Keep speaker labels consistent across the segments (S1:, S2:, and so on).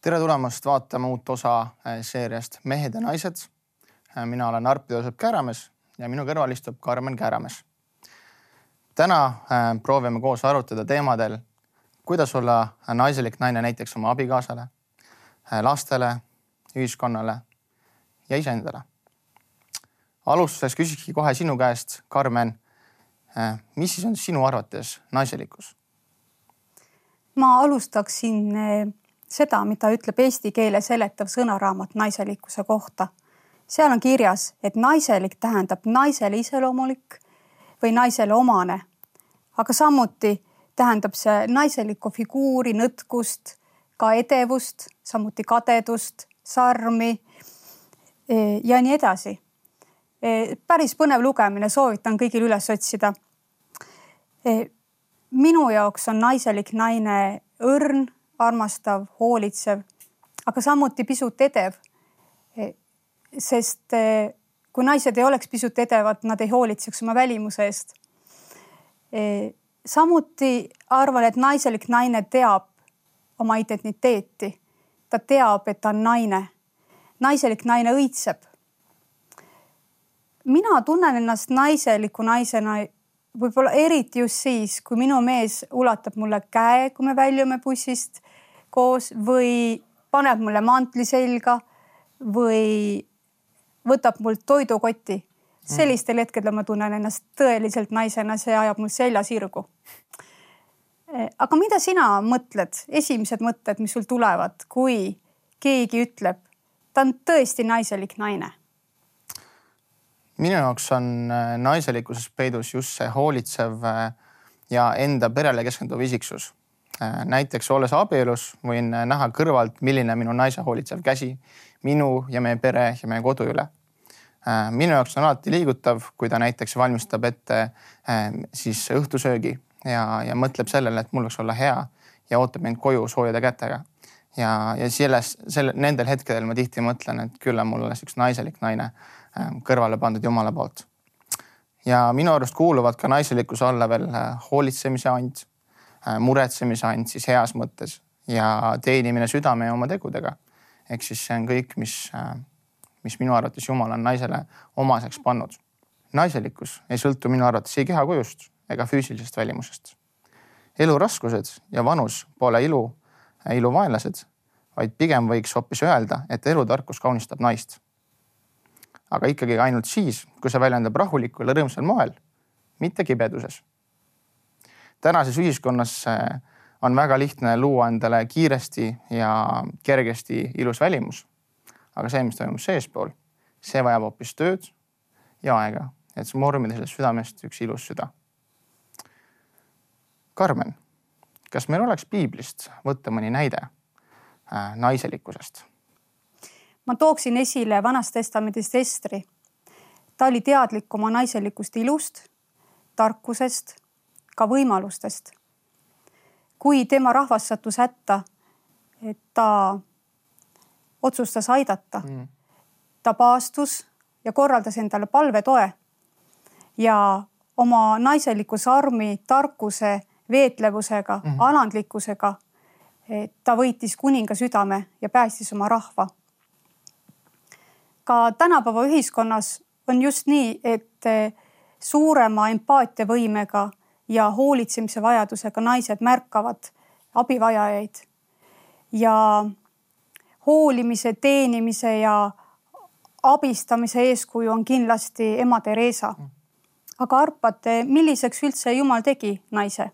S1: tere tulemast vaatama uut osa äh, seeriast Mehed ja naised. Äh, mina olen Arp-Joosep Kääramees ja minu kõrval istub Karmen Kääramees. täna äh, proovime koos arutada teemadel, kuidas olla naiselik naine näiteks oma abikaasale, lastele, ühiskonnale ja iseendale. alustuseks küsikski kohe sinu käest, Karmen. mis siis on sinu arvates naiselikkus?
S2: ma alustaksin seda, mida ütleb eesti keele seletav sõnaraamat naiselikkuse kohta. seal on kirjas, et naiselik tähendab naisele iseloomulik või naisele omane. aga samuti tähendab see naiselikku figuuri, nõtkust, ka edevust, samuti kadedust, sarmi e, ja nii edasi. E, päris põnev lugemine, soovitan kõigil üles otsida. E, minu jaoks on naiselik naine õrn armastav, hoolitsev, aga samuti pisut edev. sest eh, kui naised ei oleks pisut edevad, nad ei hoolitseks oma välimuse eest. Eh, samuti arvan, et naiselik naine teab oma identiteeti. ta teab, et ta on naine. naiselik naine õitseb. mina tunnen ennast naiseliku naisena võib-olla eriti just siis, kui minu mees ulatab mulle käe, kui me väljume bussist koos või paneb mulle mantli selga või võtab mult toidukoti. sellistel hetkedel ma tunnen ennast tõeliselt naisena, see ajab mul selja sirgu. aga mida sina mõtled, esimesed mõtted, mis sul tulevad, kui keegi ütleb, ta on tõesti naiselik naine?
S1: Minu jaoks on äh, naiselikkuses peidus just see hoolitsev äh, ja enda perele keskenduv isiksus Äh, näiteks olles abielus, võin äh, näha kõrvalt, milline minu naise hoolitsev käsi minu ja meie pere ja meie kodu üle. Minu jaoks on alati liigutav, kui ta näiteks valmistab ette siis õhtusöögi ja, ja mõtleb sellele, et mul võiks olla hea ja ootab mind koju soojade kätega. ja, ja selles, selle, nendel hetkedel ma tihti mõtlen, et küll on mul alles üks naiselik naine kõrvale pandud Jumala poolt. ja minu arust kuuluvad ka naiselikkuse alla veel hoolitsemise and Äh, muretsemise and siis heas mõttes ja teenimine südame ja oma tegudega. ehk siis see on kõik, mis, äh, mis minu arvates Jumal on naisele omaseks pannud. naiselikkus ei sõltu minu arvates ei kehakujust ega füüsilisest välimusest. elu raskused ja vanus pole ilu, äh, ilu vaenlased, vaid pigem võiks hoopis öelda, et elutarkus kaunistab naist. Aga ikkagi ainult siis, kui see väljendab rahulikul ja rõõmsal moel, mitte kibeduses tänases ühiskonnas äh, on väga lihtne luua endale kiiresti ja kergesti ilus välimus. aga see, mis toimub seespool, see vajab hoopis tööd ja aega, et mormida sellest südamest üks ilus süda. Karmen, kas meil oleks piiblist võtta mõni näide äh, naiselikkusest?
S2: Ma tooksin esile Vanast Testamendist Estri. ta oli teadlik oma naiselikust ilust, tarkusest ka võimalustest. kui tema rahvas sattus hätta, et ta otsustas aidata mm., ta paastus ja korraldas endale palvetoe ja oma naiseliku sarmi, tarkuse, veetlevusega mm, -hmm. alandlikkusega ta võitis kuninga südame ja päästis oma rahva. Ka tänapäeva ühiskonnas on just nii, et suurema empaatiavõimega ja hoolitsemise vajadusega naised märkavad abivajajaid. ja hoolimise, teenimise ja abistamise eeskuju on kindlasti ema Theresa. aga arvate, milliseks üldse Jumal tegi naise?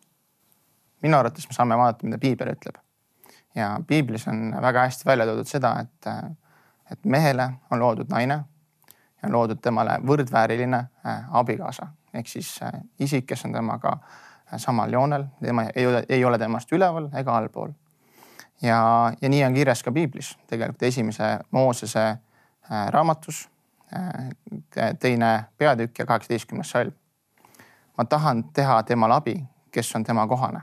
S1: minu arvates me saame vaadata, mida piibel ütleb. ja piiblis on väga hästi välja toodud seda, et, et mehele on loodud naine ja on loodud temale võrdvääriline äh, abikaasa ehk siis äh, isik, kes on temaga äh, samal joonel, tema ei ole, ei ole temast üleval ega allpool. ja, ja nii on kirjas ka piiblis, tegelikult esimese Moosese raamatus, teine peatükk ja kaheksateistkümnes salm. ma tahan teha temale abi, kes on tema kohane.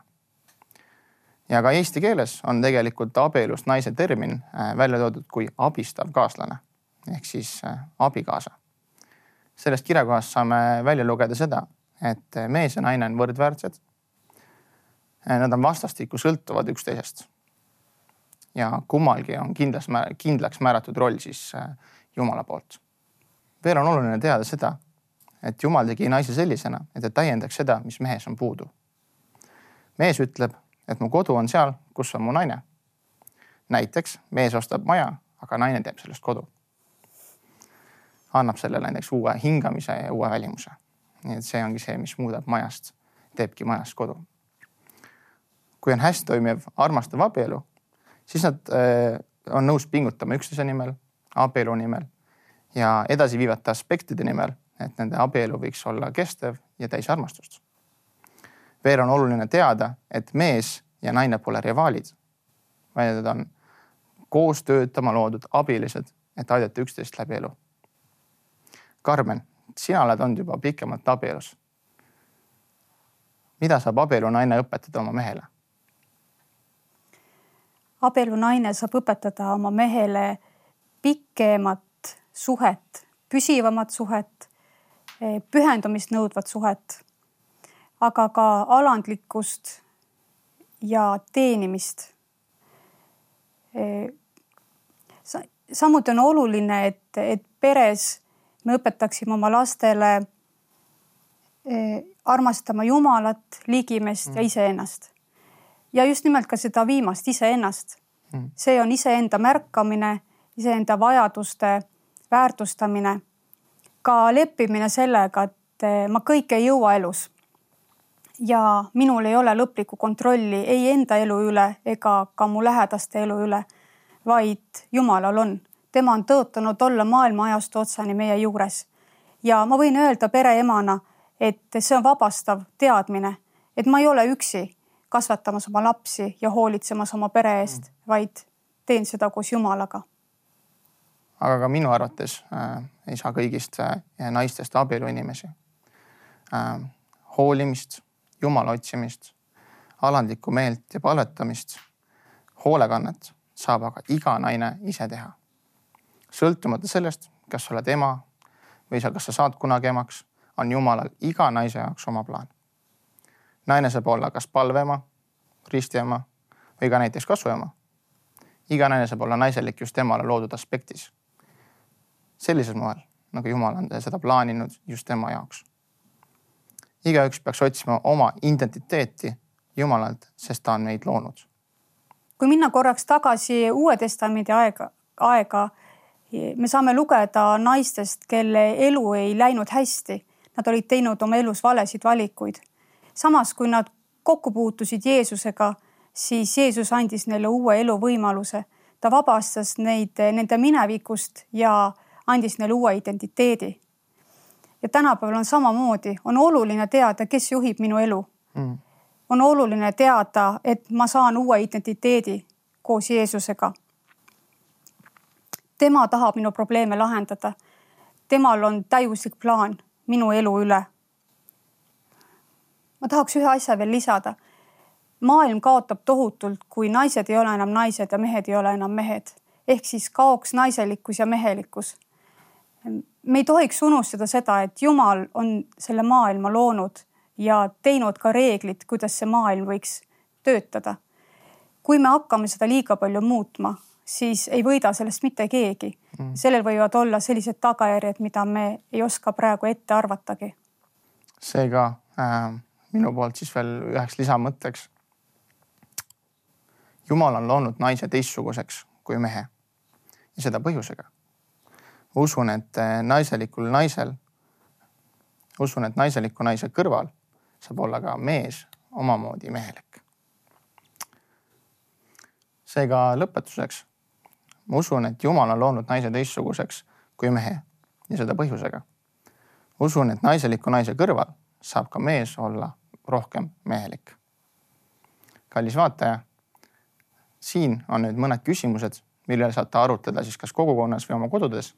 S1: Ja ka eesti keeles on tegelikult abielust naise termin välja toodud kui abistav kaaslane ehk siis abikaasa sellest kirjakohast saame välja lugeda seda, et mees ja naine on võrdväärsed. Nad on vastastikku sõltuvad üksteisest. ja kummalgi on kindlas, kindlaks määratud roll siis äh, Jumala poolt. veel on oluline teada seda, et Jumal tegi naise sellisena, et ta täiendaks seda, mis mehes on puudu. mees ütleb, et mu kodu on seal, kus on mu naine. näiteks mees ostab maja, aga naine teeb sellest kodu. annab sellele näiteks uue hingamise ja uue välimuse. nii et see ongi see, mis muudab majast, teebki majast kodu. kui on hästi toimiv armastav abielu, siis nad äh, on nõus pingutama üksteise nimel, abielu nimel ja edasiviivate aspektide nimel, et nende abielu võiks olla kestev ja täis armastust. Veel on oluline teada, et mees ja naine pole rivaalid, vaid nad on koos töötama loodud abilised, et aidata üksteist läbi elu. Karmen, sina oled olnud juba pikemalt abielus. mida saab abielunaine õpetada oma mehele?
S2: abielunaine saab õpetada oma mehele pikemat suhet, püsivamat suhet, pühendumist nõudvat suhet, aga ka alandlikkust ja teenimist. samuti on oluline, et, et peres me õpetaksime oma lastele armastama Jumalat, ligimeest mm. ja iseennast ja just nimelt ka seda viimast, iseennast mm.. see on iseenda märkamine, iseenda vajaduste väärtustamine, ka leppimine sellega, et ma kõike ei jõua elus. Ja minul ei ole lõplikku kontrolli ei enda elu üle ega ka mu lähedaste elu üle, vaid Jumalal on. tema on tõotanud olla maailma ajastu otsani meie juures. ja ma võin öelda pereemana, et see on vabastav teadmine, et ma ei ole üksi kasvatamas oma lapsi ja hoolitsemas oma pere eest mm., vaid teen seda koos Jumalaga.
S1: aga ka minu arvates äh, ei saa kõigist äh, naistest abieluinimesi äh,. hoolimist, Jumala otsimist, alandlikku meelt ja palvetamist, hoolekannet saab aga iga naine ise teha. sõltumata sellest, kas sa oled ema või sa, kas sa saad kunagi emaks, on Jumalal iga naise jaoks oma plaan naine saab olla kas palveema, ristiema või ka näiteks kasvuema. iga naine saab olla naiselik just temale loodud aspektis. sellisel moel, nagu Jumal on seda plaaninud just tema jaoks. Igaüks peaks otsima oma identiteeti Jumalalt, sest ta on meid loonud.
S2: kui minna korraks tagasi Uue Testamendi aega, aega, me saame lugeda naistest, kelle elu ei läinud hästi. Nad olid teinud oma elus valesid valikuid samas, kui nad kokku puutusid Jeesusega, siis Jeesus andis neile uue eluvõimaluse. ta vabastas neid nende minevikust ja andis neile uue identiteedi. Ja tänapäeval on samamoodi, on oluline teada, kes juhib minu elu mm.. on oluline teada, et ma saan uue identiteedi koos Jeesusega. tema tahab minu probleeme lahendada. temal on täiuslik plaan minu elu üle ma tahaks ühe asja veel lisada. maailm kaotab tohutult, kui naised ei ole enam naised ja mehed ei ole enam mehed. ehk siis kaoks naiselikkus ja mehelikkus. Me ei tohiks unustada seda, et Jumal on selle maailma loonud ja teinud ka reeglid, kuidas see maailm võiks töötada. kui me hakkame seda liiga palju muutma, siis ei võida sellest mitte keegi mm.. sellel võivad olla sellised tagajärjed, mida me ei oska praegu ette arvatagi.
S1: seega äh minu poolt siis veel üheks lisamõtteks. jumal on loonud naise teistsuguseks kui mehe ja seda põhjusega. Usun, et eh, naiselikul naisel, usun, et naiseliku naise kõrval saab olla ka mees omamoodi mehelik. seega lõpetuseks ma usun, et Jumal on loonud naise teistsuguseks kui mehe ja seda põhjusega. usun, et naiseliku naise kõrval saab ka mees olla rohkem mehelik. kallis vaataja, siin on nüüd mõned küsimused, mille saate arutleda siis kas kogukonnas või oma kodudes.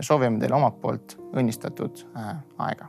S1: Ja soovime teile omalt poolt õnnistatud äh, aega